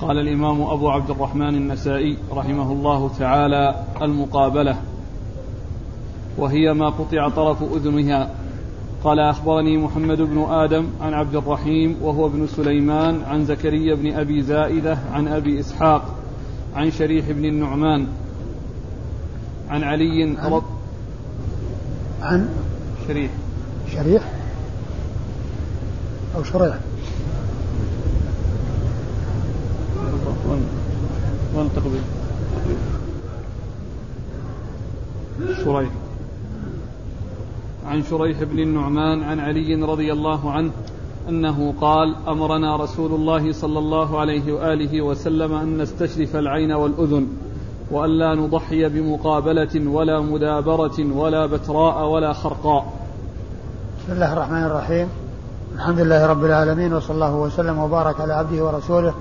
قال الإمام أبو عبد الرحمن النسائي رحمه الله تعالى المقابلة وهي ما قطع طرف أذنها. قال أخبرني محمد بن آدم عن عبد الرحيم وهو ابن سليمان عن زكريا بن أبي زائدة عن أبي إسحاق عن شريح بن النعمان عن علي عن, عن؟ شريح. شريح؟ أو شريح؟ وين تقبل شريح. عن شريح بن النعمان عن علي رضي الله عنه أنه قال أمرنا رسول الله صلى الله عليه وآله وسلم أن نستشرف العين والأذن والا نضحي بمقابلة ولا مدابرة ولا بتراء ولا خرقاء. بسم الله الرحمن الرحيم. الحمد لله رب العالمين وصلى الله وسلم وبارك على عبده ورسوله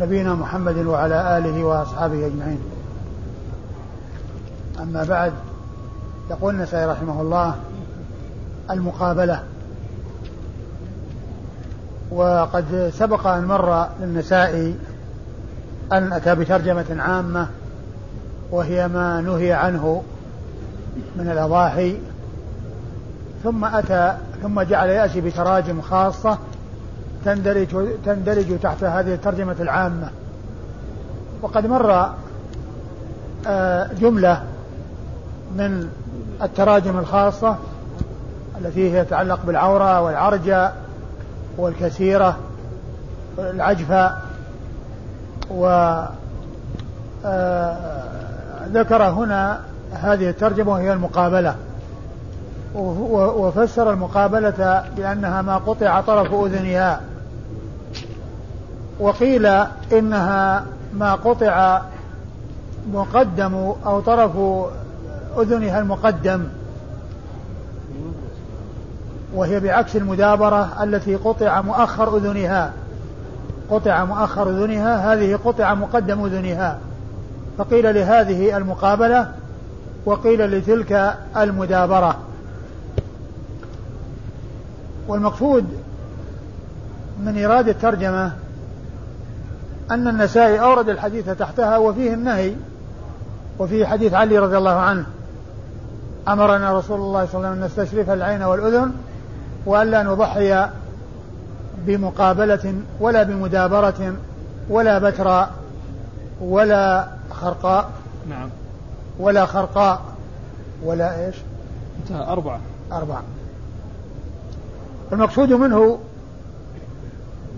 نبينا محمد وعلى آله وأصحابه أجمعين. أما بعد يقول النسائي رحمه الله المقابلة وقد سبق أن مر للنسائي أن أتى بترجمة عامة وهي ما نهي عنه من الأضاحي ثم أتى ثم جعل يأتي بتراجم خاصة تندرج تندرج تحت هذه الترجمة العامة. وقد مر آه، جملة من التراجم الخاصة التي هي تتعلق بالعورة والعرجة والكثيرة والعجفة و آه، ذكر هنا هذه الترجمة وهي المقابلة. وفسر المقابلة بأنها ما قطع طرف أذنها. وقيل إنها ما قطع مقدم أو طرف أذنها المقدم. وهي بعكس المدابرة التي قطع مؤخر أذنها. قطع مؤخر أذنها هذه قطع مقدم أذنها. فقيل لهذه المقابلة وقيل لتلك المدابرة. والمقصود من إيراد الترجمة أن النسائي أورد الحديث تحتها وفيه النهي وفيه حديث علي رضي الله عنه. أمرنا رسول الله صلى الله عليه وسلم أن نستشرف العين والأذن وألا نضحي بمقابلة ولا بمدابرة ولا بتراء ولا خرقاء. نعم. ولا خرقاء. ولا إيش؟ انتهى أربعة. أربعة. المقصود منه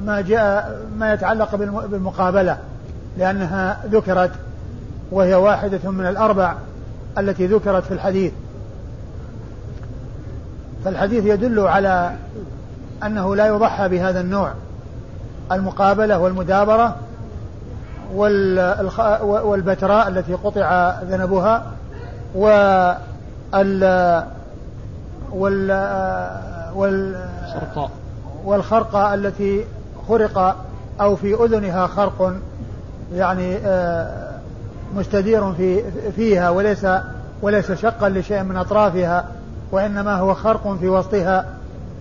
ما جاء ما يتعلق بالمقابلة لأنها ذكرت وهي واحدة من الأربع التي ذكرت في الحديث. فالحديث يدل على أنه لا يضحى بهذا النوع المقابلة والمدابرة والبتراء التي قطع ذنبها وال وال والخرقة التي خرق أو في أذنها خرق يعني آه، مستدير في فيها وليس وليس شقا لشيء من أطرافها وإنما هو خرق في وسطها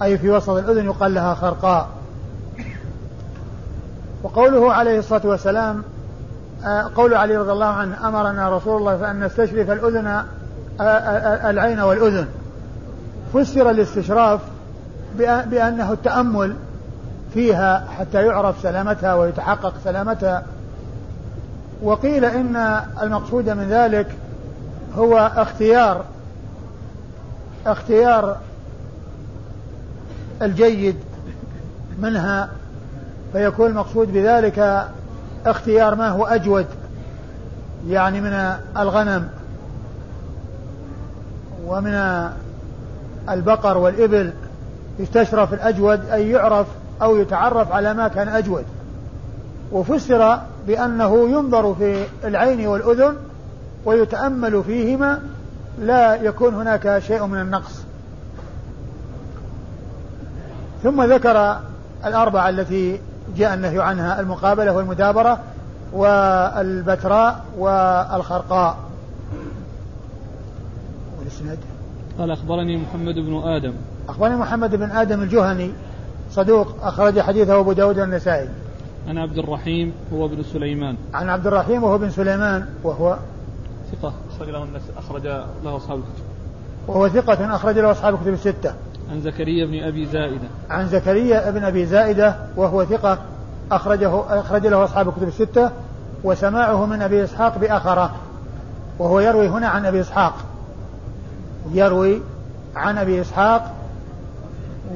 أي في وسط الأذن يقال لها خرقاء. وقوله عليه الصلاة والسلام آه، قول علي رضي الله عنه أمرنا رسول الله أن نستشرف الأذن آه، العين والأذن. فسر الاستشراف بأنه التأمل فيها حتى يعرف سلامتها ويتحقق سلامتها. وقيل إن المقصود من ذلك هو اختيار اختيار الجيد منها فيكون المقصود بذلك اختيار ما هو أجود يعني من الغنم ومن البقر والإبل. يستشرف الأجود أي يعرف أو يتعرف على ما كان أجود. وفسر بأنه ينظر في العين والأذن ويتأمل فيهما لا يكون هناك شيء من النقص. ثم ذكر الأربعة التي جاء النهي عنها المقابلة والمدابرة والبتراء والخرقاء. والإسناد؟ قال أخبرني محمد بن آدم. أخبرني محمد بن آدم الجهني. صدوق أخرج حديثه أبو داود والنسائي. عن عبد الرحيم هو ابن سليمان. عن عبد الرحيم وهو بن سليمان وهو ثقة أخرج له أخرج له أصحاب الكتب. وهو ثقة أخرج له أصحاب الكتب الستة. عن زكريا بن أبي زائدة. عن زكريا بن أبي زائدة وهو ثقة أخرجه أخرج له أصحاب الكتب الستة وسماعه من أبي إسحاق بأخره وهو يروي هنا عن أبي إسحاق. يروي عن أبي إسحاق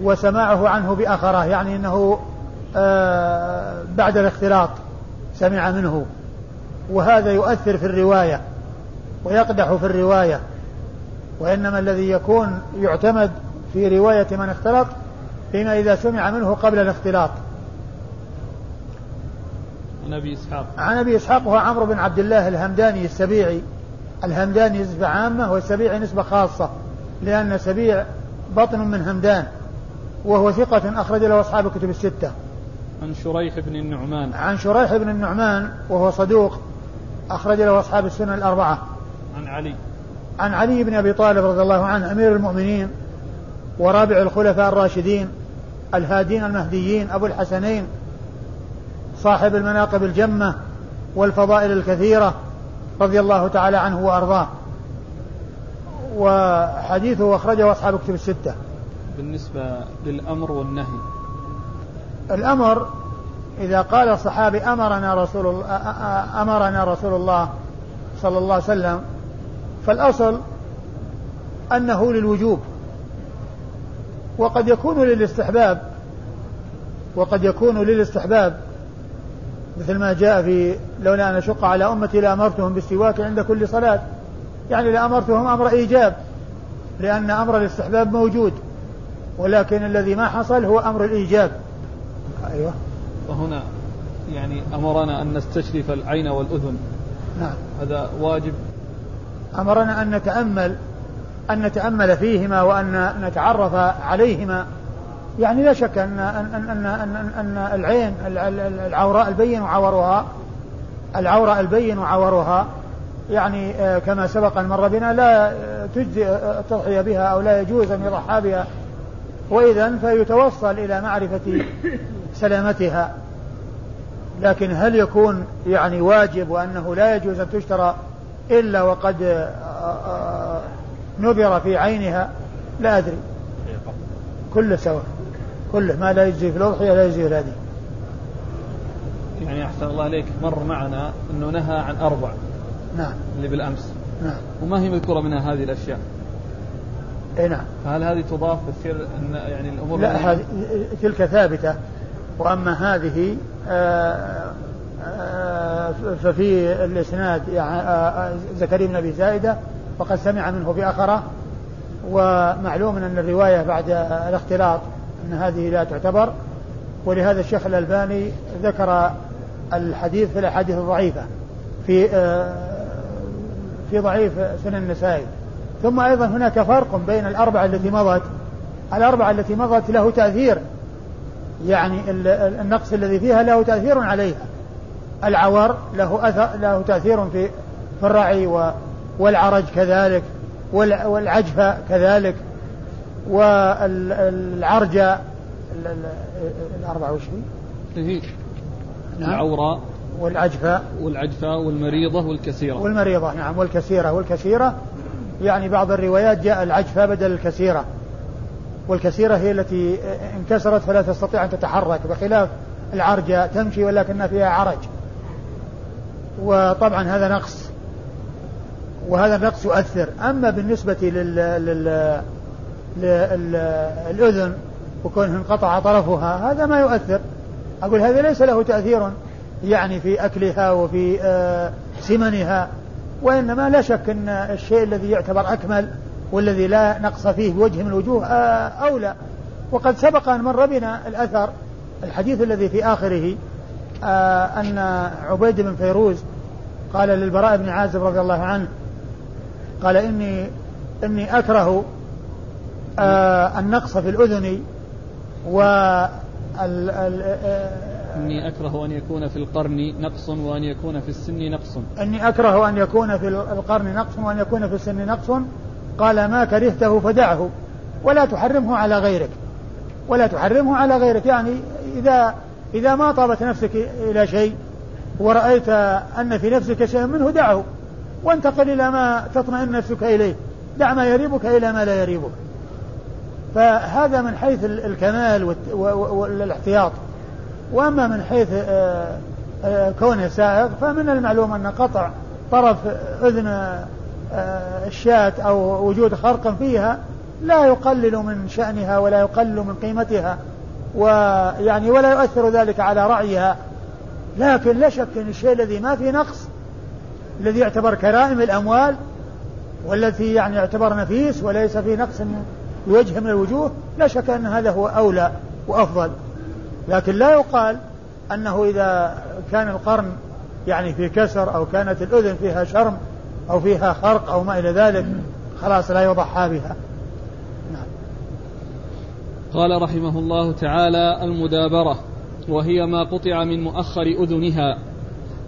وسماعه عنه بأخره يعني أنه آه بعد الاختلاط سمع منه. وهذا يؤثر في الرواية ويقدح في الرواية وإنما الذي يكون يعتمد في رواية من اختلط فيما إذا سمع منه قبل الاختلاط. عن أبي إسحاق. عن أبي إسحاق هو عمرو بن عبد الله الهمداني السبيعي. الهمداني نسبة عامة والسبيعي نسبة خاصة لأن سبيع بطن من همدان. وهو ثقة أخرج له أصحاب الكتب الستة. عن شريح بن النعمان. عن شريح بن النعمان وهو صدوق أخرج له أصحاب السنة الأربعة. عن علي. عن علي بن أبي طالب رضي الله عنه أمير المؤمنين ورابع الخلفاء الراشدين الهادين المهديين أبو الحسنين صاحب المناقب الجمة والفضائل الكثيرة رضي الله تعالى عنه وأرضاه. وحديثه أخرجه أصحاب كتب الستة. بالنسبة للأمر والنهي. الأمر إذا قال الصحابي أمرنا رسول الله أمرنا رسول الله صلى الله عليه وسلم فالأصل أنه للوجوب وقد يكون للاستحباب وقد يكون للاستحباب مثل ما جاء في لولا أن أشق على أمتي لأمرتهم بالسواك عند كل صلاة. يعني لأمرتهم أمر إيجاب لأن أمر الاستحباب موجود. ولكن الذي ما حصل هو أمر الإيجاب. أيوة. وهنا يعني أمرنا أن نستشرف العين والأذن. نعم. هذا واجب. أمرنا أن نتأمل أن نتأمل فيهما وأن نتعرف عليهما. يعني لا شك أن أن أن أن, أن العين العوراء البين وعورها العورة البين وعورها يعني آه، كما سبق أن مر بنا لا تجزي التضحية بها أو لا يجوز أن يضحى بها. وإذا فيتوصل إلى معرفة سلامتها. لكن هل يكون يعني واجب وأنه لا يجوز أن تشترى إلا وقد آه، آه، نبر في عينها؟ لا أدري. كله سواء كله ما لا يجزي في الأضحية لا يجزي في الهدي. يعني أحسن الله عليك مر معنا أنه نهى عن أربع. نعم. اللي بالأمس. نعم. وما هي مذكورة منها هذه الأشياء؟ اي نعم. فهل هذه تضاف بتصير أن يعني الأمور لا هذه تلك ثابتة. وأما هذه آه، آه، ففي الإسناد يعني آه، زكريا بن أبي زائده وقد سمع منه باخره ومعلوم أن الرواية بعد الاختلاط أن هذه لا تعتبر. ولهذا الشيخ الألباني ذكر الحديث في الأحاديث الضعيفة في في ضعيف سنن النسائي. ثم أيضا هناك فرق بين الأربعة التي مضت. الأربعة التي مضت له تأثير. يعني النقص الذي فيها له تأثير عليها. العور له أثر له تأثير في في الرعي والعرج كذلك والعجفة كذلك والعرجة الأربعة وش هي؟ نعم. العوراء والعجفة والعجفة والمريضة والكثيرة والمريضة نعم والكثيرة والكثيرة يعني بعض الروايات جاء العجفة بدل الكثيرة والكثيرة هي التي انكسرت فلا تستطيع أن تتحرك بخلاف العرجة تمشي ولكن فيها عرج. وطبعا هذا نقص وهذا النقص يؤثر. أما بالنسبة لل, لل... للأذن وكونه انقطع طرفها هذا ما يؤثر. أقول هذا ليس له تأثير يعني في أكلها وفي آه، سمنها. وإنما لا شك أن الشيء الذي يعتبر أكمل والذي لا نقص فيه بوجه من الوجوه آه، أولى. وقد سبق أن مر بنا الأثر الحديث الذي في آخره آه، أن عبيد بن فيروز قال للبراء بن عازب رضي الله عنه قال إني إني أكره آه، النقص في الأذن و إني أكره أن يكون في القرن نقص وأن يكون في السن نقص. إني أكره أن يكون في القرن نقص وأن يكون في السن نقص. قال ما كرهته فدعه. ولا تحرمه على غيرك. ولا تحرمه على غيرك. يعني إذا إذا ما طابت نفسك إلى شيء ورأيت أن في نفسك شيء منه دعه. وانتقل إلى ما تطمئن نفسك إليه. دع ما يريبك إلى ما لا يريبك. فهذا من حيث الكمال والإحتياط. وأما من حيث آه، آه، كونه سائغ فمن المعلوم أن قطع طرف أذن آه، الشاة أو وجود خرق فيها لا يقلل من شأنها ولا يقلل من قيمتها ويعني ولا يؤثر ذلك على رعيها لكن لا شك أن الشيء الذي ما فيه نقص الذي يعتبر كرائم الأموال والذي يعني يعتبر نفيس وليس فيه نقص بوجه من الوجوه لا شك أن هذا هو أولى وأفضل. لكن لا يقال أنه إذا كان القرن يعني في كسر أو كانت الأذن فيها شرم أو فيها خرق أو ما إلى ذلك خلاص لا يضحى بها نعم. قال رحمه الله تعالى المدابرة وهي ما قطع من مؤخر أذنها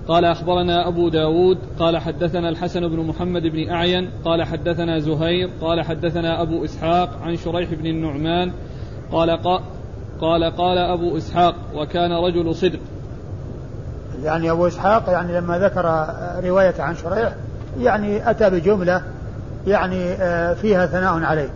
قال أخبرنا أبو داود قال حدثنا الحسن بن محمد بن أعين قال حدثنا زهير قال حدثنا أبو إسحاق عن شريح بن النعمان قال قال قال أبو إسحاق وكان رجل صدق. يعني أبو إسحاق يعني لما ذكر رواية عن شريح يعني أتى بجملة يعني آه، فيها ثناء عليه.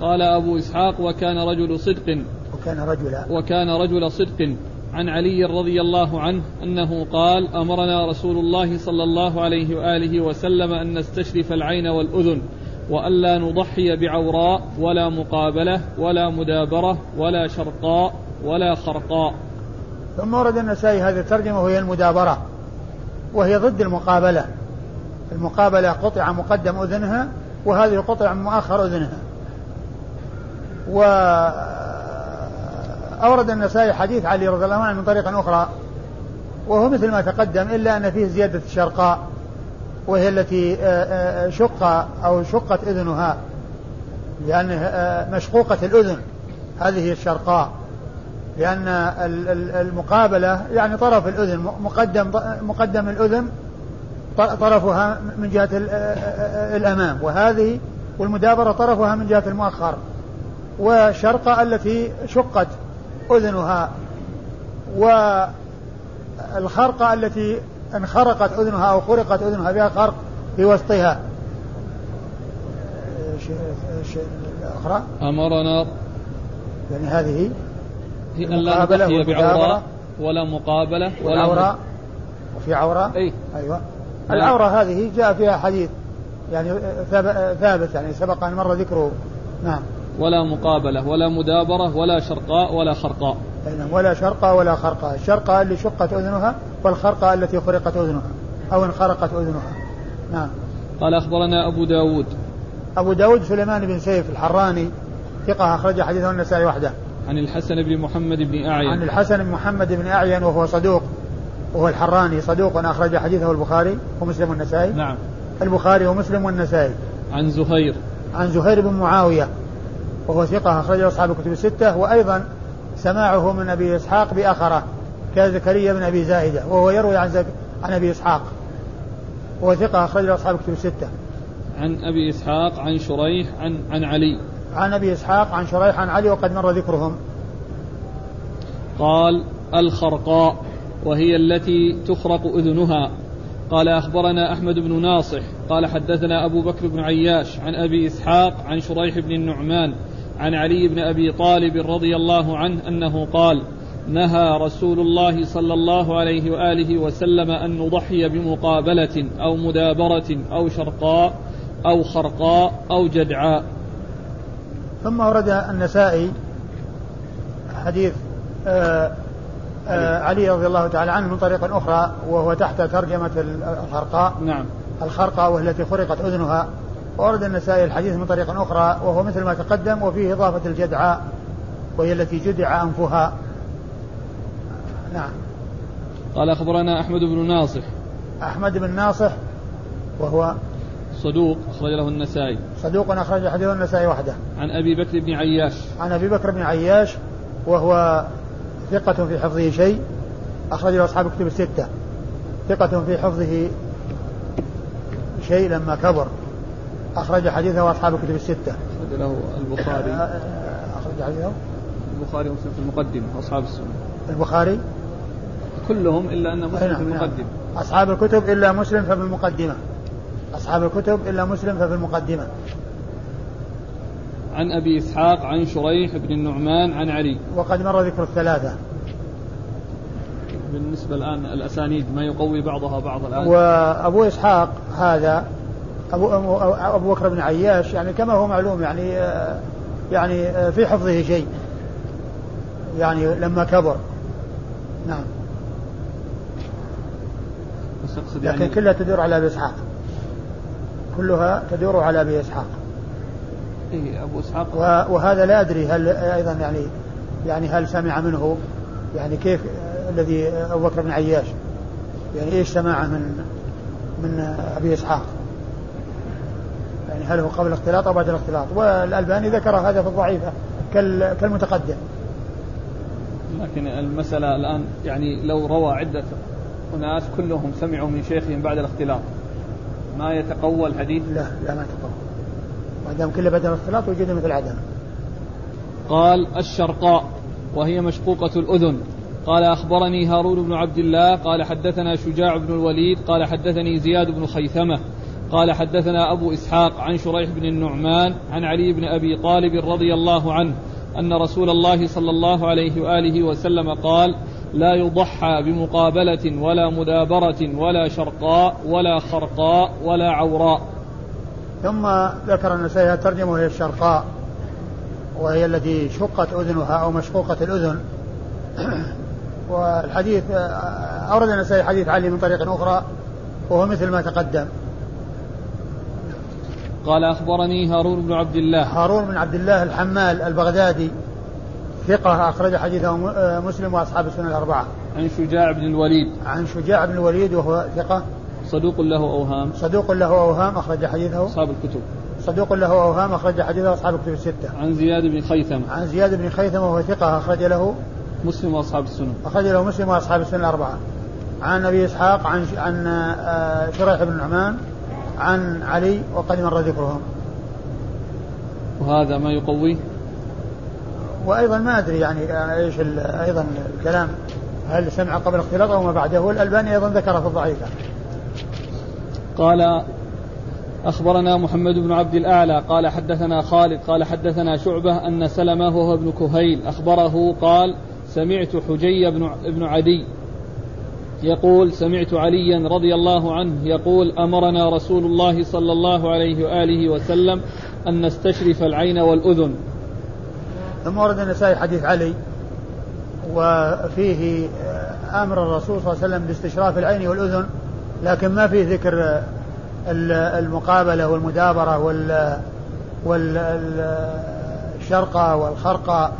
قال أبو إسحاق وكان رجل صدق. وكان رجل. وكان رجل صدق. عن علي رضي الله عنه أنه قال أمرنا رسول الله صلى الله عليه وآله وسلم أن نستشرف العين والأذن. وألا نضحي بعوراء ولا مقابلة ولا مدابرة ولا شرقاء ولا خرقاء. ثم ورد النسائي هذه الترجمة وهي المدابرة وهي ضد المقابلة. المقابلة قطع مقدم أذنها وهذه قطع مؤخر أذنها. و أورد النسائي حديث علي رضي الله عنه من طريق أخرى وهو مثل ما تقدم إلا أن فيه زيادة الشرقاء. وهي التي آه، آه، شق أو شقت أذنها لأن آه، مشقوقة الأذن هذه الشرقاء لأن المقابلة يعني طرف الأذن مقدم مقدم الأذن طرفها من جهة الأمام وهذه والمدابرة طرفها من جهة المؤخر والشرقة التي شقت أذنها والخرقة التي انخرقت أذنها أو خرقت أذنها بها خرق في وسطها. الأخرى أمرنا يعني هذه في أن لا نضحي بعوراء ولا مقابلة ولا عوراء وفي عوراء أي. أيوة. العورة هذه جاء فيها حديث يعني ثابت يعني سبق أن مر ذكره. نعم. ولا مقابلة ولا مدابرة ولا شرقاء ولا خرقاء نعم ولا شرقاء ولا خرقاء الشرقاء اللي شقت أذنها والخرقاء التي خرقت أذنها. أو انخرقت أذنها. نعم. قال أخبرنا أبو داود. أبو داود سليمان بن سيف الحراني ثقة أخرج حديثه النسائي وحده. عن الحسن بن محمد بن أعين. عن الحسن بن محمد بن أعين وهو صدوق وهو الحراني صدوق أخرج حديثه البخاري ومسلم والنسائي. نعم. البخاري ومسلم والنسائي. عن زهير. عن زهير بن معاوية وهو ثقة أخرجه أصحاب الكتب الستة وأيضا سماعه من أبي إسحاق بأخره كزكريا بن أبي زائدة وهو يروي عن, زك... عن أبي إسحاق وهو ثقة أخرجه أصحاب الكتب الستة. عن أبي إسحاق عن شريح عن عن علي. عن أبي إسحاق عن شريح عن علي وقد مر ذكرهم. قال الخرقاء وهي التي تخرق أذنها. قال أخبرنا أحمد بن ناصح. قال حدثنا أبو بكر بن عياش عن أبي إسحاق عن شريح بن النعمان. عن علي بن أبي طالب رضي الله عنه أنه قال نهى رسول الله صلى الله عليه وآله وسلم أن نضحي بمقابلة أو مدابرة أو شرقاء أو خرقاء أو جدعاء. ثم ورد النسائي حديث آآ آآ علي رضي الله تعالى عنه من طريق أخرى وهو تحت ترجمة الخرقاء. نعم. الخرقاء وهي التي خرقت أذنها ورد النسائي الحديث من طريق أخرى وهو مثل ما تقدم وفيه إضافة الجدعاء وهي التي جدع أنفها. نعم. قال أخبرنا أحمد بن ناصح. أحمد بن ناصح وهو صدوق أخرج له النسائي. صدوق أخرج حديث النسائي وحده. عن أبي بكر بن عياش. عن أبي بكر بن عياش وهو ثقة في حفظه شيء أخرج له أصحاب كتب الستة. ثقة في حفظه شيء لما كبر. أخرج حديثه أصحاب الكتب الستة. أخرج له البخاري. أخرج حديثه. البخاري ومسلم في المقدمة وأصحاب السنة. البخاري؟ كلهم إلا أن مسلم نعم، في نعم. المقدمة. أصحاب الكتب إلا مسلم ففي المقدمة. أصحاب الكتب إلا مسلم ففي المقدمة. عن أبي إسحاق عن شريح بن النعمان عن علي. وقد مر ذكر الثلاثة. بالنسبة الآن الأسانيد ما يقوي بعضها بعض الآن. وأبو إسحاق هذا أبو, أبو بكر بن عياش يعني كما هو معلوم يعني آه، يعني آه، في حفظه شيء. يعني لما كبر. نعم. بس أقصد لكن يعني كلها تدور على أبي إسحاق. كلها تدور على أبي إسحاق. إيه أبو إسحاق. وهذا لا أدري هل أيضا يعني يعني هل سمع منه يعني كيف آه، الذي أبو بكر بن عياش. يعني إيش سماعه من من أبي إسحاق؟ يعني هل هو قبل الاختلاط أو بعد الاختلاط؟ والألباني ذكر هذا في الضعيفة كال- كالمتقدم. لكن المسألة الآن يعني لو روى عدة أناس كلهم سمعوا من شيخهم بعد الاختلاط ما يتقوى الحديث لا لا ما تقوى ما دام كله بعد الاختلاط وجد مثل عدم قال الشرقاء وهي مشقوقة الأذن. قال أخبرني هارون بن عبد الله قال حدثنا شجاع بن الوليد قال حدثني زياد بن خيثمة. قال حدثنا أبو إسحاق عن شريح بن النعمان عن علي بن أبي طالب رضي الله عنه أن رسول الله صلى الله عليه وآله وسلم قال لا يضحى بمقابلة ولا مدابرة ولا شرقاء ولا خرقاء ولا عوراء. ثم ذكر النسائي ترجمة وهي الشرقاء وهي التي شقت أذنها أو مشقوقة الأذن. والحديث أورد النسائي حديث علي من طريق أخرى وهو مثل ما تقدم. قال أخبرني هارون بن عبد الله. هارون بن عبد الله الحمال البغدادي ثقة أخرج حديثه م- مسلم وأصحاب السنة الأربعة. عن شجاع بن الوليد. عن شجاع بن الوليد وهو ثقة. صدوق له أوهام. صدوق له أوهام أخرج حديثه. أصحاب الكتب. صدوق له أوهام أخرج حديثه أصحاب الكتب الستة. عن زياد بن خيثم. عن زياد بن خيثم وهو ثقة أخرج له مسلم وأصحاب السنن أخرج له مسلم وأصحاب السنة الأربعة. عن أبي إسحاق عن عن آه، شريح بن نعمان عن علي وقد مر ذكرهم وهذا ما يقويه؟ وأيضا ما أدري يعني إيش أيضا الكلام. هل سمع قبل اختلاط أو ما بعده؟ والألباني أيضا ذكر في الضعيفة. قال أخبرنا محمد بن عبد الأعلى قال حدثنا خالد قال حدثنا شعبة أن سلمة وهو ابن كهيل أخبره قال سمعت حجي بن بن عدي يقول سمعت عليا رضي الله عنه يقول أمرنا رسول الله صلى الله عليه وآله وسلم أن نستشرف العين والأذن. ثم ورد النسائي حديث علي وفيه أمر الرسول صلى الله عليه وسلم باستشراف العين والأذن لكن ما فيه ذكر ال- المقابلة والمدابرة وال والشرقة والخرقة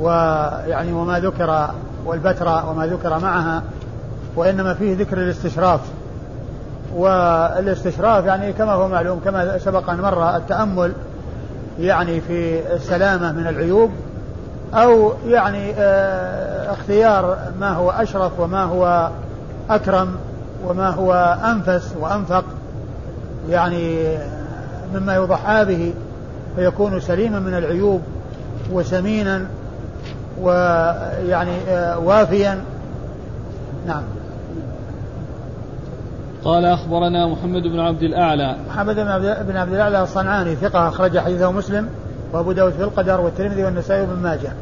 ويعني وما ذكر والبتراء وما ذكر معها. وإنما فيه ذكر الاستشراف. والاستشراف يعني كما هو معلوم كما سبق أن مر التأمل يعني في السلامة من العيوب أو يعني آه، اختيار ما هو أشرف وما هو أكرم وما هو أنفس وأنفق يعني مما يضحى به فيكون سليما من العيوب وسمينا ويعني آه، وافيا. نعم. قال أخبرنا محمد بن عبد الأعلى. محمد بن عبد الأعلى الصنعاني ثقة أخرج حديثه مسلم وأبو داود في القدر والترمذي والنسائي وابن ماجه.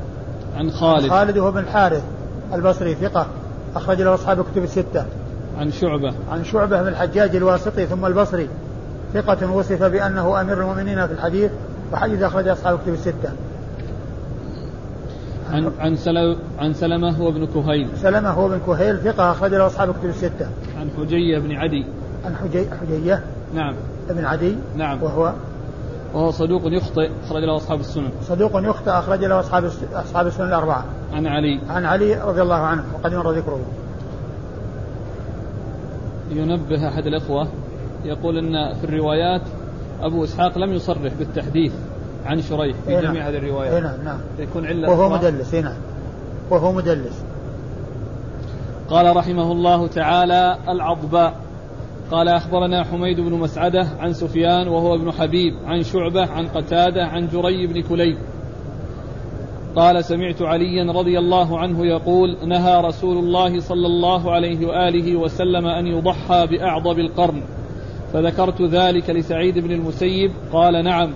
عن خالد. خالد وهو بن الحارث البصري ثقة أخرج له أصحاب الكتب الستة. عن شعبة. عن شعبة بن الحجاج الواسطي ثم البصري ثقة وصف بأنه أمير المؤمنين في الحديث وحديث أخرج أصحاب الكتب الستة. عن عن سلم عن سلمة وابن كهيل. سلمة هو بن كهيل ثقة أخرج له أصحاب الكتب الستة. عن حجية بن عدي. عن حجي حجية نعم. بن عدي نعم. وهو وهو صدوق يخطئ أخرج له أصحاب السنن. صدوق يخطئ أخرج له أصحاب أصحاب السنن الأربعة. عن علي. عن علي رضي الله عنه وقد مر ذكره. ينبه أحد الإخوة يقول أن في الروايات أبو إسحاق لم يصرح بالتحديث عن شريح في إيه نعم. جميع هذه إيه الروايات نعم نعم. يكون علة وهو. مدلس إيه نعم. وهو مدلس. قال رحمه الله تعالى العضباء. قال أخبرنا حميد بن مسعدة عن سفيان وهو ابن حبيب عن شعبة عن قتادة عن جري بن كليب. قال سمعت عليا رضي الله عنه يقول نهى رسول الله صلى الله عليه وآله وسلم أن يضحى بأعضب القرن. فذكرت ذلك لسعيد بن المسيب قال نعم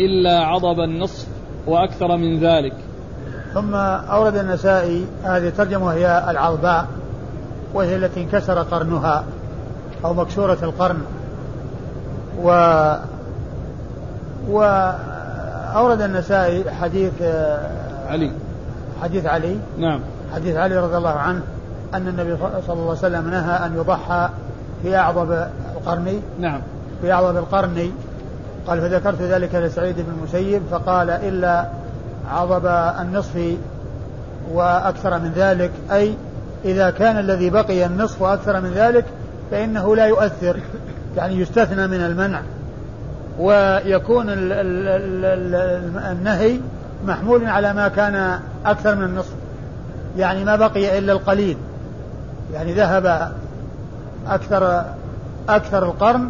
إلا عضب النصف وأكثر من ذلك. ثم أورد النسائي هذه الترجمة وهي العضباء. وهي التي انكسر قرنها أو مكسورة القرن. و وأورد النسائي حديث آه، علي. حديث علي. نعم. حديث علي رضي الله عنه أن النبي صلى الله عليه وسلم نهى أن يضحى في أعظم القرن. نعم. في أعظم القرن. قال فذكرت ذلك لسعيد بن المسيب فقال إلا عضب النصف وأكثر من ذلك أي إذا كان الذي بقي النصف وأكثر من ذلك فإنه لا يؤثر يعني يستثنى من المنع. ويكون ال ال ال النهي محمول على ما كان أكثر من النصف يعني ما بقي إلا القليل. يعني ذهب أكثر أكثر القرن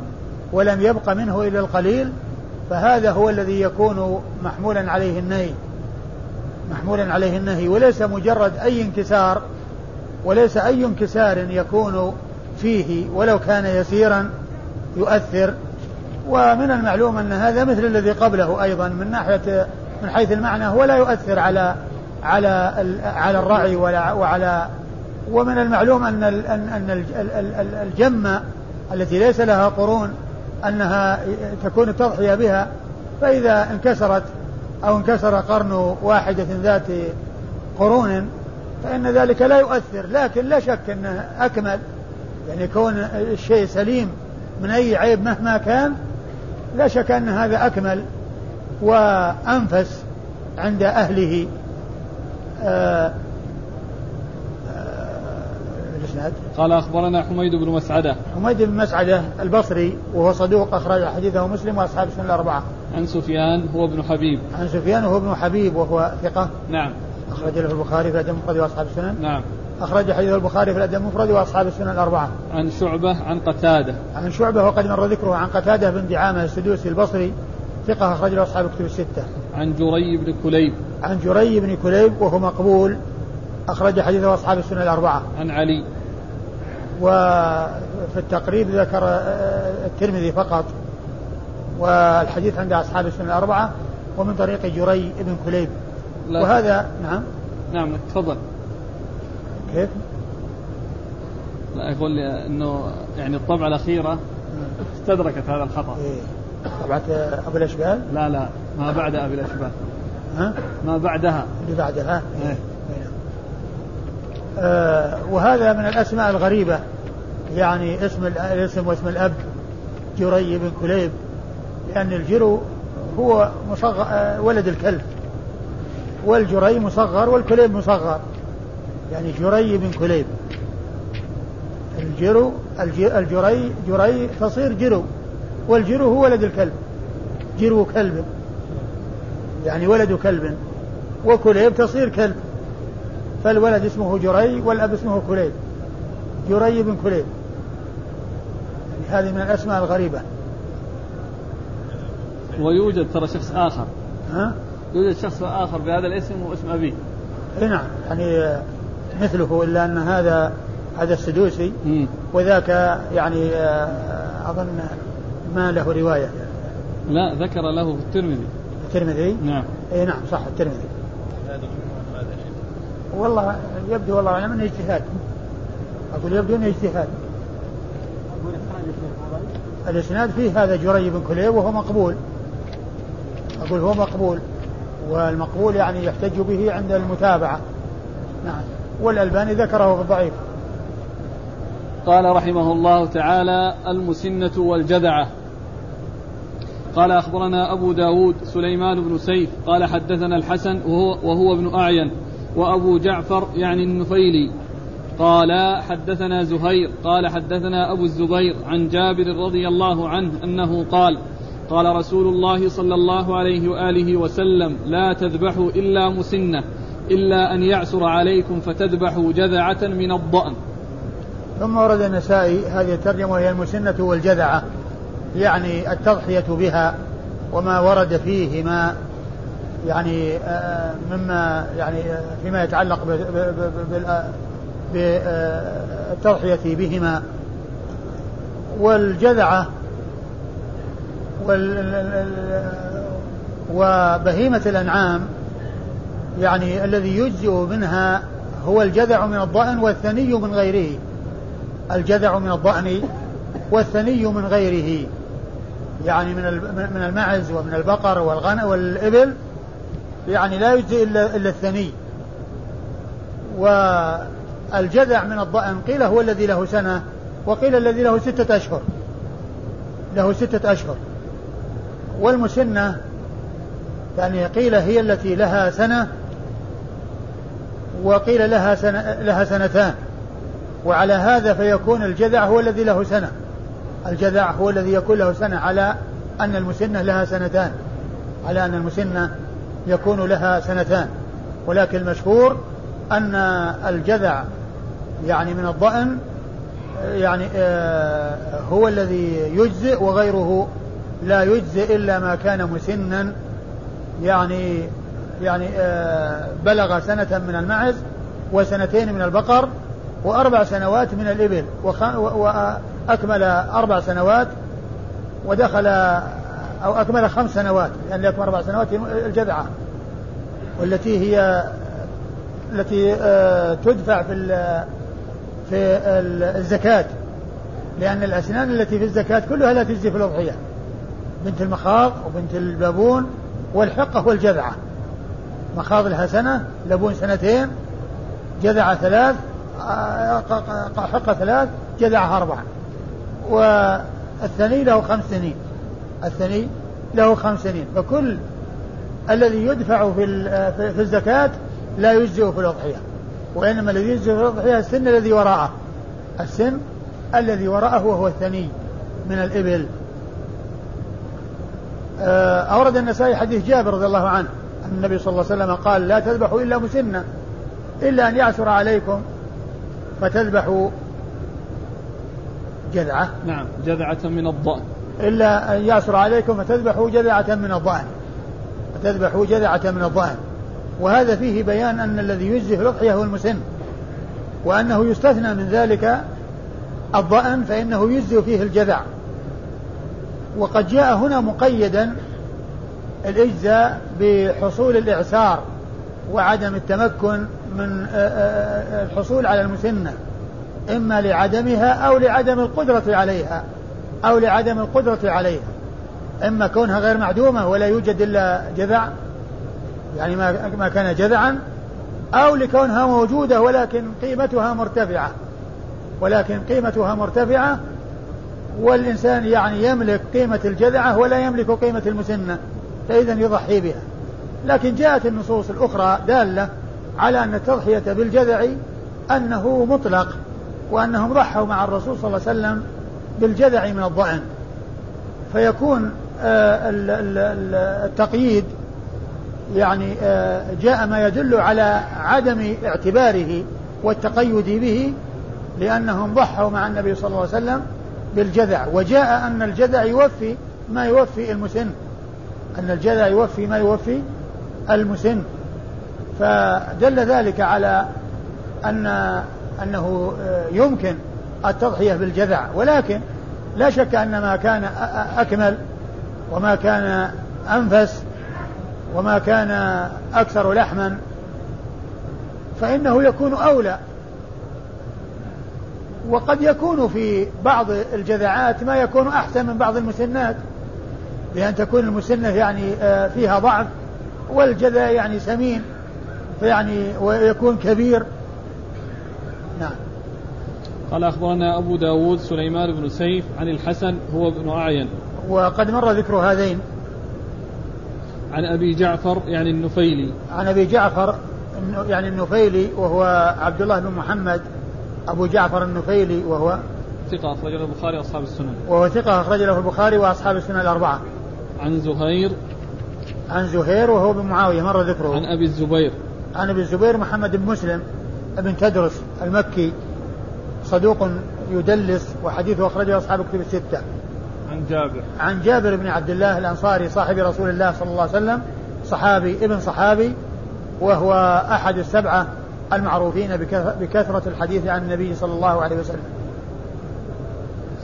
ولم يبق منه إلا القليل فهذا هو الذي يكون محمولا عليه النهي. محمولا عليه النهي وليس مجرد أي انكسار. وليس أي انكسار يكون فيه ولو كان يسيرا يؤثر. ومن المعلوم أن هذا مثل الذي قبله أيضا من ناحية من حيث المعنى هو لا يؤثر على على على الرعي ولا وعلى ومن المعلوم أن أن الجمة التي ليس لها قرون أنها تكون التضحية بها فإذا انكسرت أو انكسر قرن واحدة ذات قرون فإن ذلك لا يؤثر لكن لا شك أنه أكمل. يعني كون الشيء سليم من أي عيب مهما كان لا شك أن هذا أكمل وأنفس عند أهله. آه آه قال أخبرنا حميد بن مسعدة. حميد بن مسعدة البصري وهو صدوق أخرج حديثه مسلم وأصحاب السنة الأربعة. عن سفيان هو ابن حبيب. عن سفيان هو ابن حبيب وهو ثقة. نعم. أخرج له البخاري في الأدب المفرد وأصحاب السنن نعم أخرج حديث البخاري في الأدب المفرد وأصحاب السنن الأربعة. عن شعبة عن قتادة. عن شعبة وقد مر ذكره عن قتادة بن دعامة السدوسي البصري ثقة أخرج له أصحاب الكتب الستة. عن جري بن كليب. عن جري بن كليب وهو مقبول أخرج حديثه أصحاب السنن الأربعة. عن علي. وفي التقريب ذكر آه، الترمذي فقط والحديث عند أصحاب السنن الأربعة ومن طريق جري بن كليب لا. وهذا نعم نعم تفضل كيف؟ لا يقول لي إنه يعني الطبعة الأخيرة استدركت هذا الخطأ إيه؟ طبعة أبو الأشبال؟ لا لا ما بعد ابي الأشبال ها؟ ما بعدها اللي بعدها إيه. إيه. آه وهذا من الأسماء الغريبة يعني اسم الاسم واسم الأب جري بن كليب لأن الجرو هو مصغر آه ولد الكلب والجري مصغر والكليب مصغر. يعني جري بن كليب. الجرو الجري جري تصير جرو. والجرو هو ولد الكلب. جرو كلب. يعني ولد كلب. وكليب تصير كلب. فالولد اسمه جري والأب اسمه كليب. جري بن كليب. يعني هذه من الأسماء الغريبة. ويوجد ترى شخص آخر. ها؟ يوجد شخص آخر بهذا الاسم واسم أبيه. اي نعم يعني مثله إلا أن هذا هذا السدوسي وذاك يعني آه، أظن ما له رواية. لا ذكر له في الترمذي. الترمذي؟ نعم. اي نعم صح الترمذي. والله يبدو والله أعلم أنه اجتهاد. أقول يبدو أنه اجتهاد. الإسناد فيه هذا جري بن كليب وهو مقبول. أقول هو مقبول. والمقبول يعني يحتج به عند المتابعة. نعم. والألباني ذكره في الضعيف. قال رحمه الله تعالى المسنة والجذعة. قال أخبرنا أبو داود سليمان بن سيف قال حدثنا الحسن وهو, وهو ابن أعين وأبو جعفر يعني النفيلي. قال حدثنا زهير قال حدثنا أبو الزبير عن جابر رضي الله عنه أنه قال قال رسول الله صلى الله عليه وآله وسلم لا تذبحوا إلا مسنة إلا أن يعسر عليكم فتذبحوا جذعة من الضأن. ثم ورد النسائي هذه الترجمة وهي المسنة والجذعة يعني التضحية بها وما ورد فيهما يعني آه، مما يعني فيما يتعلق بالتضحية بهما. والجذعة وبهيمة الأنعام يعني الذي يجزئ منها هو الجذع من الضأن والثني من غيره. الجذع من الضأن والثني من غيره. يعني من من المعز ومن البقر والغنم والإبل يعني لا يجزي إلا إلا الثني. والجذع من الضأن قيل هو الذي له سنة وقيل الذي له ستة أشهر. له ستة أشهر. والمسنة يعني قيل هي التي لها سنة وقيل لها سنة لها سنتان. وعلى هذا فيكون الجذع هو الذي له سنة. الجذع هو الذي يكون له سنة على أن المسنة لها سنتان. على أن المسنة يكون لها سنتان. ولكن المشهور أن الجذع يعني من الضأن يعني آه، هو الذي يجزئ وغيره لا يجزئ إلا ما كان مسنا يعني يعني آه، بلغ سنة من المعز وسنتين من البقر وأربع سنوات من الإبل وأكمل أربع سنوات ودخل أو أكمل خمس سنوات يعني أكمل أربع سنوات الجذعة والتي هي التي آه، تدفع في في الزكاة لأن الأسنان التي في الزكاة كلها لا تجزي في الأضحية. بنت المخاض وبنت البابون والحقة والجذعة. مخاض لها سنة لبون سنتين جذعة ثلاث آه، حقة ثلاث جذعها أربعة. والثني له خمس سنين. الثني له خمس سنين. فكل الذي يدفع في في الزكاة لا يجزئ في الأضحية. وإنما الذي يجزئ في الأضحية السن الذي وراءه. السن الذي وراءه وهو الثني من الإبل. أورد النسائي حديث جابر رضي الله عنه أن النبي صلى الله عليه وسلم قال لا تذبحوا إلا مسنة إلا أن يعثر عليكم فتذبحوا جذعة. نعم جذعة من الضأن. إلا أن يعثر عليكم فتذبحوا جذعة من الضأن. فتذبحوا جذعة من الضأن. وهذا فيه بيان أن الذي يجزي في الأضحية هو المسن. وأنه يستثنى من ذلك الضأن فإنه يجزي فيه الجذع. وقد جاء هنا مقيدا الإجزاء بحصول الإعسار وعدم التمكن من آه، آه، آه، الحصول على المسنة إما لعدمها أو لعدم القدرة عليها أو لعدم القدرة عليها. إما كونها غير معدومة ولا يوجد إلا جذع يعني ما كان جذعا أو لكونها موجودة ولكن قيمتها مرتفعة. ولكن قيمتها مرتفعة والإنسان يعني يملك قيمة الجذعة ولا يملك قيمة المسنة فإذا يضحي بها. لكن جاءت النصوص الأخرى دالة على أن التضحية بالجذع أنه مطلق وأنهم ضحوا مع الرسول صلى الله عليه وسلم بالجذع من الضأن. فيكون آه، التقييد يعني آه، جاء ما يدل على عدم اعتباره والتقيد به لأنهم ضحوا مع النبي صلى الله عليه وسلم بالجذع. وجاء أن الجذع يوفي ما يوفي المسن. أن الجذع يوفي ما يوفي المسن. فدل ذلك على أن أنه يمكن التضحية بالجذع. ولكن لا شك أن ما كان أكمل وما كان أنفس وما كان أكثر لحما فإنه يكون أولى. وقد يكون في بعض الجذعات ما يكون أحسن من بعض المسنات بأن تكون المسنة يعني آه، فيها ضعف والجذع يعني سمين فيعني ويكون كبير. نعم. قال أخبرنا أبو داود سليمان بن سيف عن الحسن هو ابن أعين وقد مر ذكر هذين. عن أبي جعفر يعني النفيلي. عن أبي جعفر يعني النفيلي وهو عبد الله بن محمد أبو جعفر النفيلي وهو ثقة أخرج له البخاري وأصحاب السنن. وهو ثقة أخرج له البخاري وأصحاب السنن الأربعة. عن زهير. عن زهير وهو بن معاوية مر ذكره. عن أبي الزبير. عن أبي الزبير محمد بن مسلم بن تدرس المكي صدوق يدلس وحديثه أخرجه أصحاب كتب الستة. عن جابر. عن جابر بن عبد الله الأنصاري صاحب رسول الله صلى الله عليه وسلم صحابي ابن صحابي وهو أحد السبعة المعروفين بكثرة الحديث عن النبي صلى الله عليه وسلم.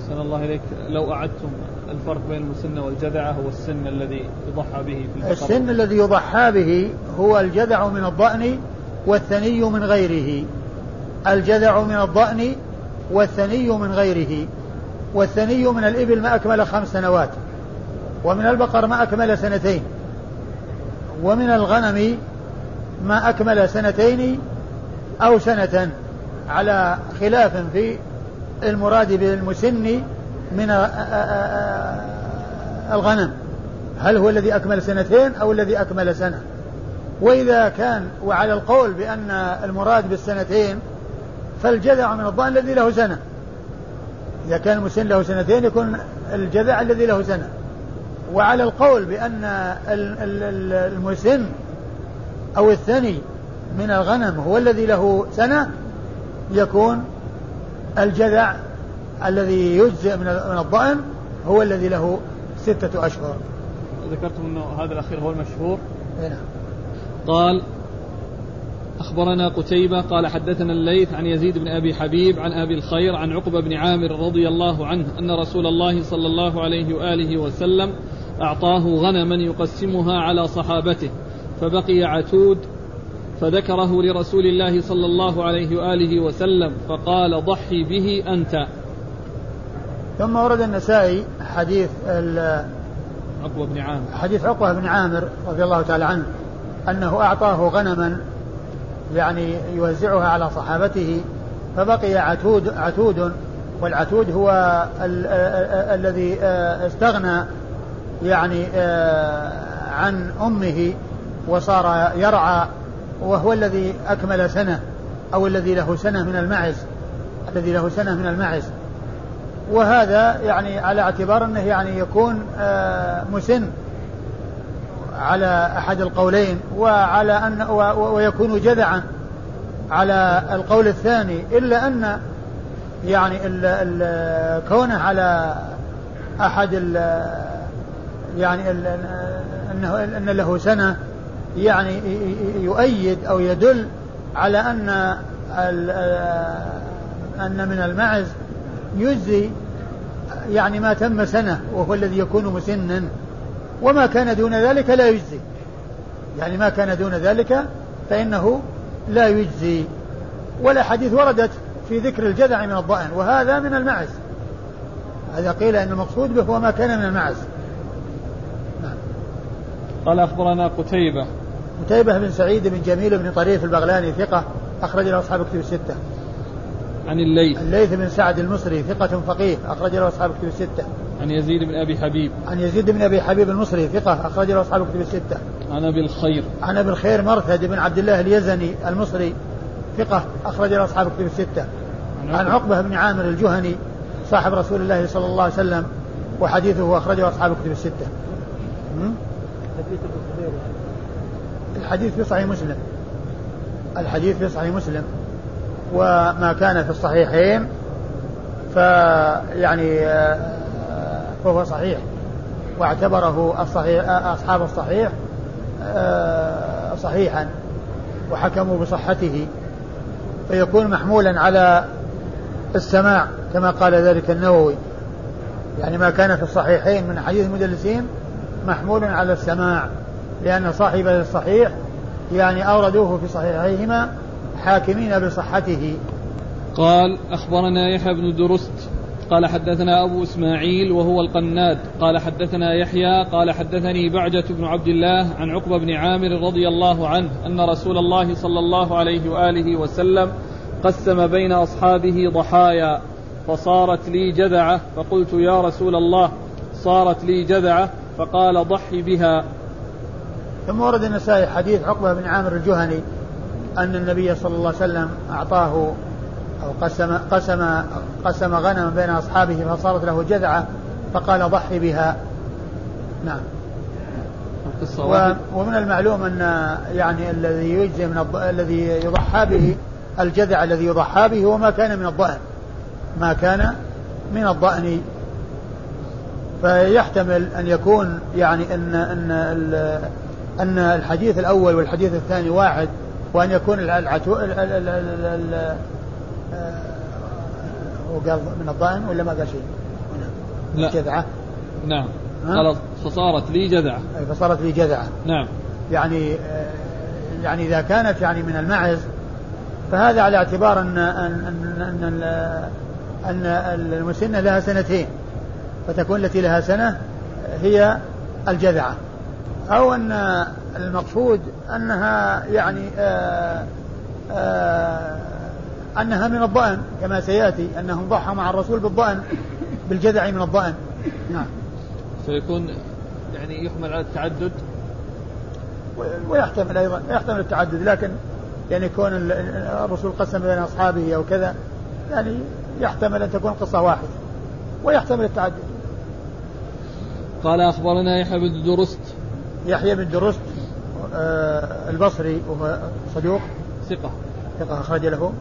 أحسن الله إليك. لو أعدتم الفرق بين المسنة والجذعة هو السن الذي يضحى به في البقرة. السن الذي يضحى به هو الجذع من الضأن والثني من غيره. الجذع من الضأن والثني من غيره. والثني من الإبل ما أكمل خمس سنوات ومن البقر ما أكمل سنتين ومن الغنم ما أكمل سنتين أو سنة على خلاف في المراد بالمسن من الغنم. هل هو الذي أكمل سنتين أو الذي أكمل سنة؟ وإذا كان وعلى القول بأن المراد بالسنتين فالجذع من الضأن الذي له سنة. إذا كان المسن له سنتين يكون الجذع الذي له سنة. وعلى القول بأن المسن أو الثني من الغنم هو الذي له سنة يكون الجذع الذي يجزئ من الضأن هو الذي له ستة أشهر. ذكرتم أنه هذا الأخير هو المشهور. نعم. قال أخبرنا قتيبة قال حدثنا الليث عن يزيد بن أبي حبيب عن أبي الخير عن عقبة بن عامر رضي الله عنه أن رسول الله صلى الله عليه وآله وسلم أعطاه غنما يقسمها على صحابته فبقي عتود فذكره لرسول الله صلى الله عليه وآله وسلم فقال ضحي به أنت. ثم ورد النسائي حديث عقبة بن عامر. حديث عقبة بن عامر رضي الله تعالى عنه أنه أعطاه غنما يعني يوزعها على صحابته فبقي عتود عتود والعتود هو ال ال الذي استغنى يعني عن أمه وصار يرعى وهو الذي أكمل سنة أو الذي له سنة من المعز الذي له سنة من المعز. وهذا يعني على اعتبار أنه يعني يكون آه، مسن على أحد القولين وعلى أن ويكون جذعا على القول الثاني إلا أن يعني ال كونه على أحد ال يعني أنه أن له سنة يعني يؤيد أو يدل على أن أن من المعز يجزي يعني ما تم سنة وهو الذي يكون مسنا. وما كان دون ذلك لا يجزي. يعني ما كان دون ذلك فإنه لا يجزي. والأحاديث وردت في ذكر الجذع من الضأن وهذا من المعز. هذا قيل أن المقصود به هو ما كان من المعز. نعم. قال أخبرنا قتيبة قتيبة بن سعيد بن جميل بن طريف البغلاني ثقة أخرج له أصحاب كتب الستة. عن الليث. الليث بن سعد المصري ثقة فقيه أخرج له أصحاب كتب الستة. عن يزيد بن أبي حبيب. عن يزيد بن أبي حبيب المصري ثقة أخرج له أصحاب كتب الستة. عن أبي الخير. عن أبي الخير مرثد بن عبد الله اليزني المصري ثقة أخرج له أصحاب كتب الستة. عن عقبة. بن عامر الجهني صاحب رسول الله صلى الله عليه وسلم وحديثه أخرجه أصحاب كتب الستة. الحديث في صحيح مسلم. الحديث في صحيح مسلم. وما كان في الصحيحين فيعني آه، فهو صحيح. واعتبره الصحيح أصحاب الصحيح آه، صحيحا. وحكموا بصحته. فيكون محمولا على السماع كما قال ذلك النووي. يعني ما كان في الصحيحين من حديث المدلسين محمول على السماع. لأن صاحب الصحيح يعني أوردوه في صحيحيهما حاكمين بصحته. قال أخبرنا يحيى بن درست قال حدثنا أبو إسماعيل وهو القناد قال حدثنا يحيى قال حدثني بعجة بن عبد الله عن عقبة بن عامر رضي الله عنه أن رسول الله صلى الله عليه وآله وسلم قسم بين أصحابه ضحايا فصارت لي جذعة فقلت يا رسول الله صارت لي جذعة. فقال ضحي بها. ثم ورد النسائي حديث عقبة بن عامر الجهني أن النبي صلى الله عليه وسلم أعطاه أو قسم قسم قسم غنما بين أصحابه فصارت له جذعة فقال ضحي بها. نعم. ومن المعلوم أن يعني الذي يجزي من الض... الذي يضحى به الجذع الذي يضحى به هو ما كان من الضأن. ما كان من الضأن. فيحتمل أن يكون يعني أن أن أن الحديث الأول والحديث الثاني واحد وأن يكون العتو هو قال من الضأن ولا ما قال شيء؟ لا. جذعة. نعم. قال فصارت لي جذعة. أي فصارت لي جذعة. نعم. يعني يعني إذا كانت يعني من المعز فهذا على اعتبار أن أن أن أن, أن المسنة لها سنتين فتكون التي لها سنة هي الجذعة. أو أن المقصود أنها يعني آآ آآ أنها من الضأن كما سيأتي أنهم ضحى مع الرسول بالضأن بالجذع من الضأن. نعم. فيكون يعني يحمل على التعدد؟ ويحتمل أيضا يحتمل التعدد لكن يعني كون الرسول قسم بين أصحابه أو كذا يعني يحتمل أن تكون قصة واحدة ويحتمل التعدد. قال أخبرنا يحيى بن درست يحيى بن درست آه البصري وهو صدوق. ثقة. ثقة أخرج له.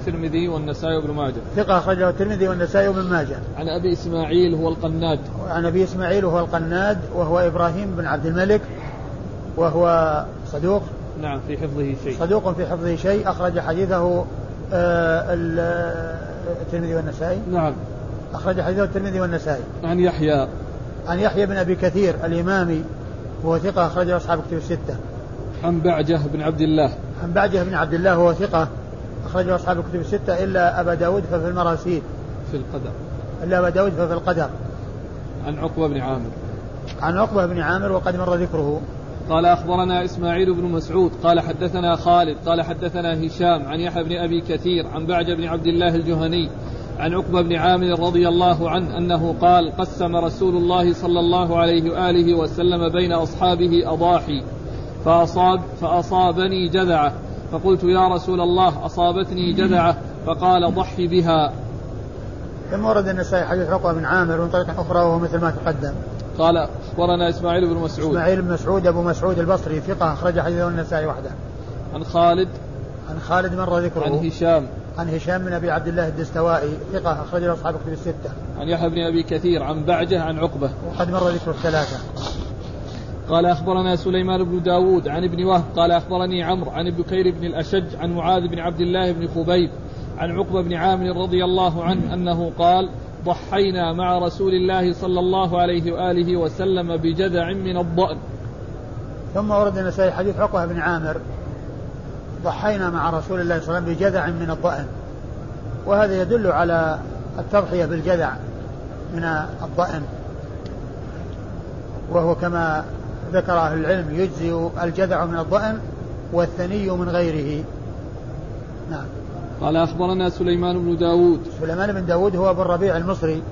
الترمذي والنسائي وابن ماجه. ثقة أخرج له الترمذي والنسائي وابن ماجه. عن أبي إسماعيل هو القناد. عن أبي إسماعيل هو القناد وهو إبراهيم بن عبد الملك وهو صدوق. نعم في حفظه شيء. صدوق في حفظه شيء. أخرج حديثه آه، الترمذي والنسائي. نعم. أخرج حديثه الترمذي والنسائي. عن يحيى. عن يحيى بن أبي كثير الإمامي. وهو ثقة أخرجه أصحاب كتب الستة. عن بعجة بن عبد الله. عن بعجة بن عبد الله وهو ثقة أخرجه أصحاب الكتب الستة إلا أبا داود ففي المراسيل. في القدر. إلا أبا داود ففي القدر. عن عقبة بن عامر. عن عقبة بن عامر وقد مر ذكره. قال أخبرنا إسماعيل بن مسعود قال حدثنا خالد قال حدثنا هشام عن يحيى بن أبي كثير عن بعج بن عبد الله الجهني عن عقبة بن عامر رضي الله عنه أنه قال قسم رسول الله صلى الله عليه وآله وسلم بين أصحابه أضاحي فأصاب فأصابني جذعة فقلت يا رسول الله أصابتني جذعة فقال ضحي بها. ثم ورد النسائي حديث عقبة بن عامر من طريق أخرى وهو مثل ما تقدم؟ قال أخبرنا إسماعيل بن مسعود. إسماعيل بن مسعود أبو مسعود البصري ثقة أخرج حديثه النسائي وحده. عن خالد. عن خالد مر ذكره. عن هشام. عن هشام بن أبي عبد الله الدستوائي ثقة أخرج له أصحاب كتب الستة. عن يحيى بن أبي كثير عن بعجة عن عقبة. وقد مر ذكر الثلاثة. قال أخبرنا سليمان بن داود عن ابن وهب قال أخبرني عمرو عن بكير بن الأشج عن معاذ بن عبد الله بن خبيب عن عقبة بن عامر رضي الله عنه أنه قال ضحينا مع رسول الله صلى الله عليه وآله وسلم بجذع من الضأن ثم ورد النسائي حديث عقبة بن عامر ضحينا مع رسول الله صلى الله عليه وسلم بجذع من الضأن. وهذا يدل على التضحية بالجذع من الضأن. وهو كما ذكر أهل العلم يجزي الجذع من الضأن والثني من غيره. نعم. قال أخبرنا سليمان بن داود. سليمان بن داود هو أبو الربيع المصري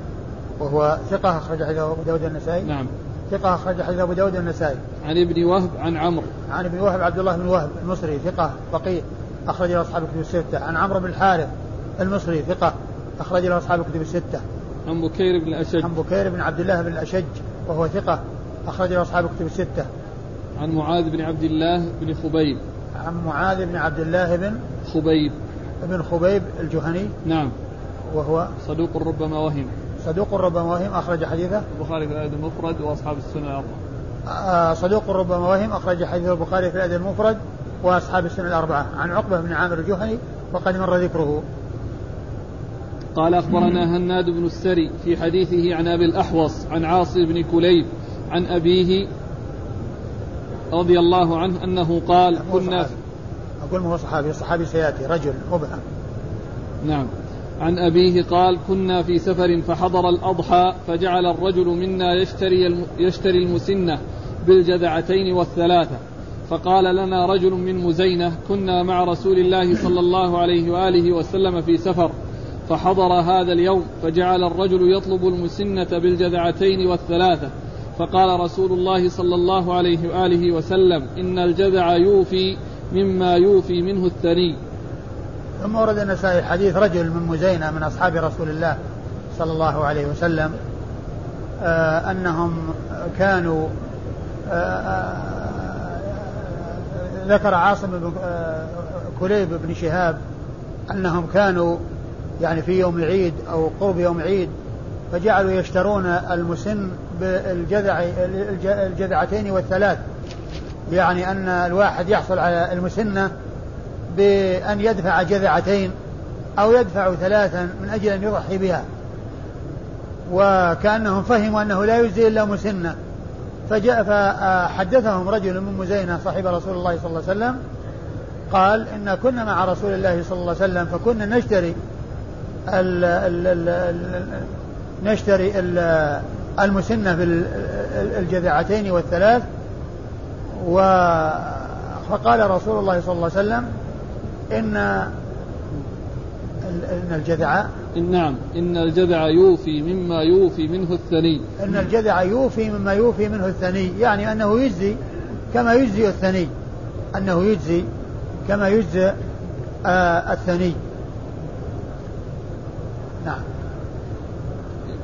وهو ثقة أخرج حديثه أبو داود النسائي نعم. ثقة أخرج حديث أبو داود النسائي. عن ابن وهب عن عمرو. عن ابن وهب عبد الله بن وهب المصري ثقة فقيه أخرج له أصحاب الكتب الستة. عن عمرو بن الحارث المصري ثقة أخرج له أصحاب الكتب الستة. عن بكير بن الأشج. عن بكير بن عبد الله بن الأشج وهو ثقة أخرج له أصحاب الكتب الستة. عن معاذ بن عبد الله بن خبيب. عن معاذ بن عبد الله بن خبيب. بن خبيب الجهني نعم. وهو صدوق ربما وهم. صدوق ربما وهم أخرج حديثه؟ البخاري في الأدب المفرد وأصحاب السنة الأربعة آه صدوق ربما وهم أخرج حديث البخاري في الأدب المفرد وأصحاب السنة الأربعة. عن عقبة بن عامر الجهني وقد مر ذكره. قال أخبرنا هناد بن السري في حديثه عن أبي الأحوص عن عاصم بن كليب عن أبيه رضي الله عنه أنه قال كنا أقول ما هو صحابي؟ الصحابي سيأتي رجل مبهم. نعم. عن أبيه قال كنا في سفر فحضر الأضحى فجعل الرجل منا يشتري يشتري المسنة بالجذعتين والثلاثة. فقال لنا رجل من مزينة كنا مع رسول الله صلى الله عليه وآله وسلم في سفر فحضر هذا اليوم فجعل الرجل يطلب المسنة بالجذعتين والثلاثة. فقال رسول الله صلى الله عليه وآله وسلم إن الجذع يوفي مما يوفي منه الثري ثم ورد النسائي حديث رجل من مزينة من أصحاب رسول الله صلى الله عليه وسلم آه أنهم كانوا آه, آه، ذكر عاصم بن كليب بن شهاب أنهم كانوا يعني في يوم العيد أو قرب يوم العيد فجعلوا يشترون المسن بالجذع الجذعتين والثلاث يعني أن الواحد يحصل على المسنة بأن يدفع جذعتين أو يدفع ثلاثا من أجل أن يضحي بها. وكأنهم فهموا أنه لا يجزي إلا مسنة. فجاء فحدثهم رجل من مزينة صاحب رسول الله صلى الله عليه وسلم قال إن كنا مع رسول الله صلى الله عليه وسلم فكنا نشتري ال ال ال ال نشتري ال المسنة بالجذعتين والثلاث. و فقال رسول الله صلى الله عليه وسلم إن إن الجذع نعم. إن الجذع يوفي مما يوفي منه الثني. إن الجذع يوفي مما يوفي منه الثني. يعني أنه يجزي كما يجزي الثني. أنه يجزي كما يجزي آه الثني. نعم.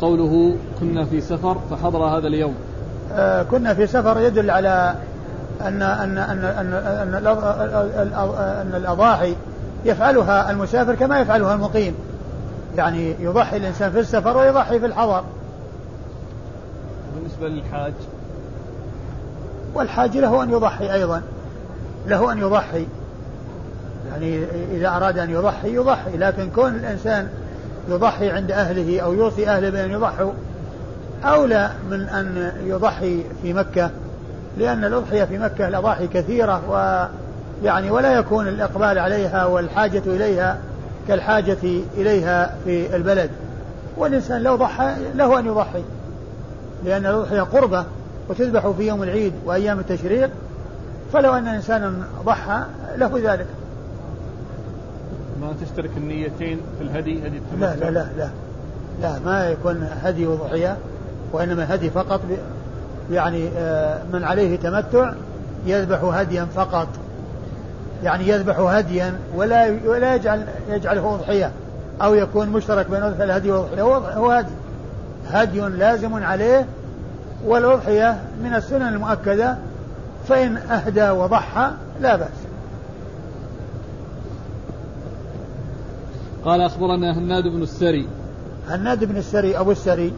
قوله كنا في سفر فحضر هذا اليوم. آه كنا في سفر يدل على أن أن أن أن أن, أن الأضاحي يفعلها المسافر كما يفعلها المقيم. يعني يضحي الإنسان في السفر ويضحي في الحضر. بالنسبة للحاج؟ والحاج له أن يضحي أيضا. له أن يضحي. يعني إذا أراد أن يضحي يضحي. لكن كون الإنسان يضحي عند أهله أو يوصي أهله بأن يضحوا أولى من أن يضحي في مكة. لأن الأضحية في مكة الأضاحي كثيرة ويعني ولا يكون الإقبال عليها والحاجة إليها كالحاجة إليها في البلد. والإنسان لو ضحى له أن يضحي لأن الأضحية قربة وتذبح في يوم العيد وأيام التشريق فلو أن إنسانا ضحى له ذلك. ما تشترك النيتين في الهدي هدي لا لا لا لا لا ما يكون هدي وضحية وإنما هدي فقط يعني آه، من عليه تمتع يذبح هديا فقط. يعني يذبح هديا ولا ولا يجعل يجعله أضحية أو يكون مشترك بين الهدي والأضحية. هو هدي. هدي لازم عليه والأضحية من السنن المؤكدة فإن أهدى وضحى لا بأس. قال أخبرنا هناد بن السري. هناد بن السري أبو السري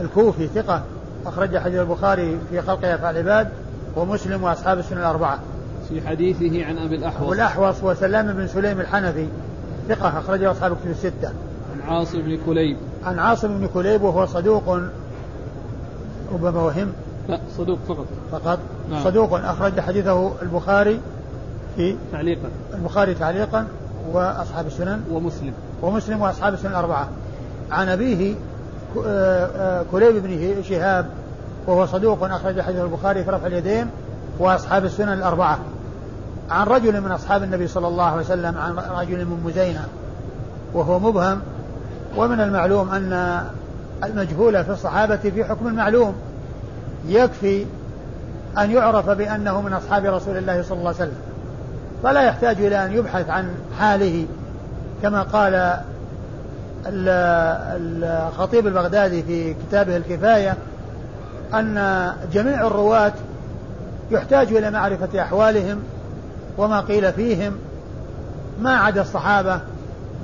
الكوفي ثقة. أخرج حديث البخاري في خلق أفعال العباد ومسلم وأصحاب السنة الأربعة. في حديثه عن أبي الأحوص. أبو الأحوص وسلام بن سليم الحنفي ثقة أخرجه أصحاب الكتب الستة. عن عاصم بن كليب. عن عاصم بن كليب وهو صدوق ربما وهم. لا صدوق فقط. فقط. نعم. صدوق أخرج حديثه البخاري في تعليقا. البخاري تعليقا وأصحاب السنن. ومسلم. ومسلم وأصحاب السنن الأربعة. عن أبيه كليب بن شهاب وهو صدوق أخرج حديث البخاري في رفع اليدين وأصحاب السنن الأربعة. عن رجل من أصحاب النبي صلى الله عليه وسلم عن رجل من مزينة وهو مبهم ومن المعلوم أن المجهول في الصحابة في حكم المعلوم. يكفي أن يعرف بأنه من أصحاب رسول الله صلى الله عليه وسلم. فلا يحتاج إلى أن يبحث عن حاله كما قال الخطيب البغدادي في كتابه الكفاية أن جميع الرواة يحتاج إلى معرفة أحوالهم وما قيل فيهم. ما عدا الصحابة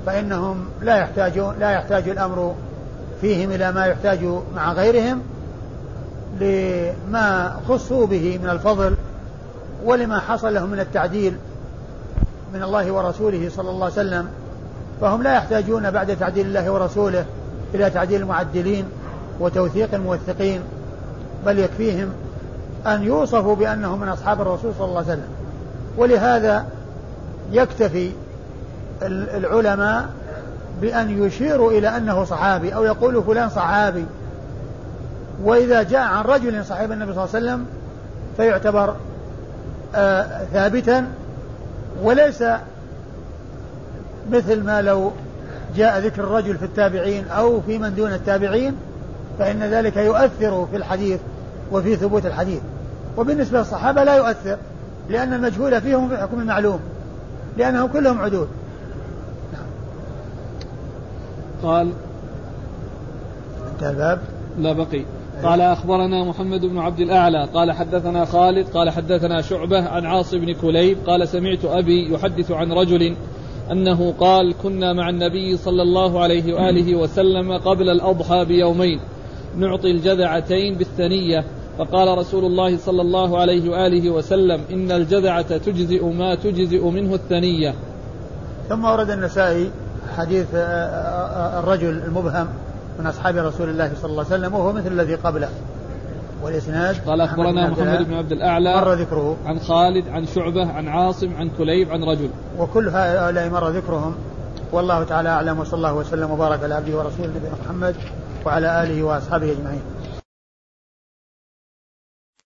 فإنهم لا يحتاجون لا يحتاج الأمر فيهم إلى ما يحتاج مع غيرهم لما خصوا به من الفضل ولما حصل لهم من التعديل من الله ورسوله صلى الله عليه وسلم. فهم لا يحتاجون بعد تعديل الله ورسوله إلى تعديل المعدلين وتوثيق الموثقين بل يكفيهم أن يوصفوا بأنهم من أصحاب الرسول صلى الله عليه وسلم. ولهذا يكتفي العلماء بأن يشيروا إلى أنه صحابي أو يقولوا فلان صحابي. وإذا جاء عن رجل صحيب النبي صلى الله عليه وسلم فيعتبر آه ثابتا وليس مثل ما لو جاء ذكر الرجل في التابعين أو في من دون التابعين فإن ذلك يؤثر في الحديث وفي ثبوت الحديث. وبالنسبة للصحابة لا يؤثر لأن المجهول فيهم في حكم المعلوم لأنهم كلهم عدول. نعم. قال انتهى الباب. لا بقي. قال أخبرنا محمد بن عبد الأعلى قال حدثنا خالد قال حدثنا شعبة عن عاص بن كليب قال سمعت أبي يحدث عن رجل أنه قال كنا مع النبي صلى الله عليه وآله وسلم قبل الأضحى بيومين. نعطي الجذعتين بالثنية. فقال رسول الله صلى الله عليه وآله وسلم إن الجذعة تجزئ ما تجزئ منه الثنية. ثم ورد النسائي حديث آه، آه، الرجل المبهم من أصحاب رسول الله صلى الله عليه وسلم وهو مثل الذي قبله. والإسناد قال أخبرنا محمد بن عبد الأعلى مر ذكره. عن خالد عن شعبة عن عاصم عن كليب عن رجل. وكل هؤلاء مر ذكرهم. والله تعالى أعلم وصلى الله وسلم وبارك على عبده ورسوله نبينا محمد وعلى آله وأصحابه أجمعين.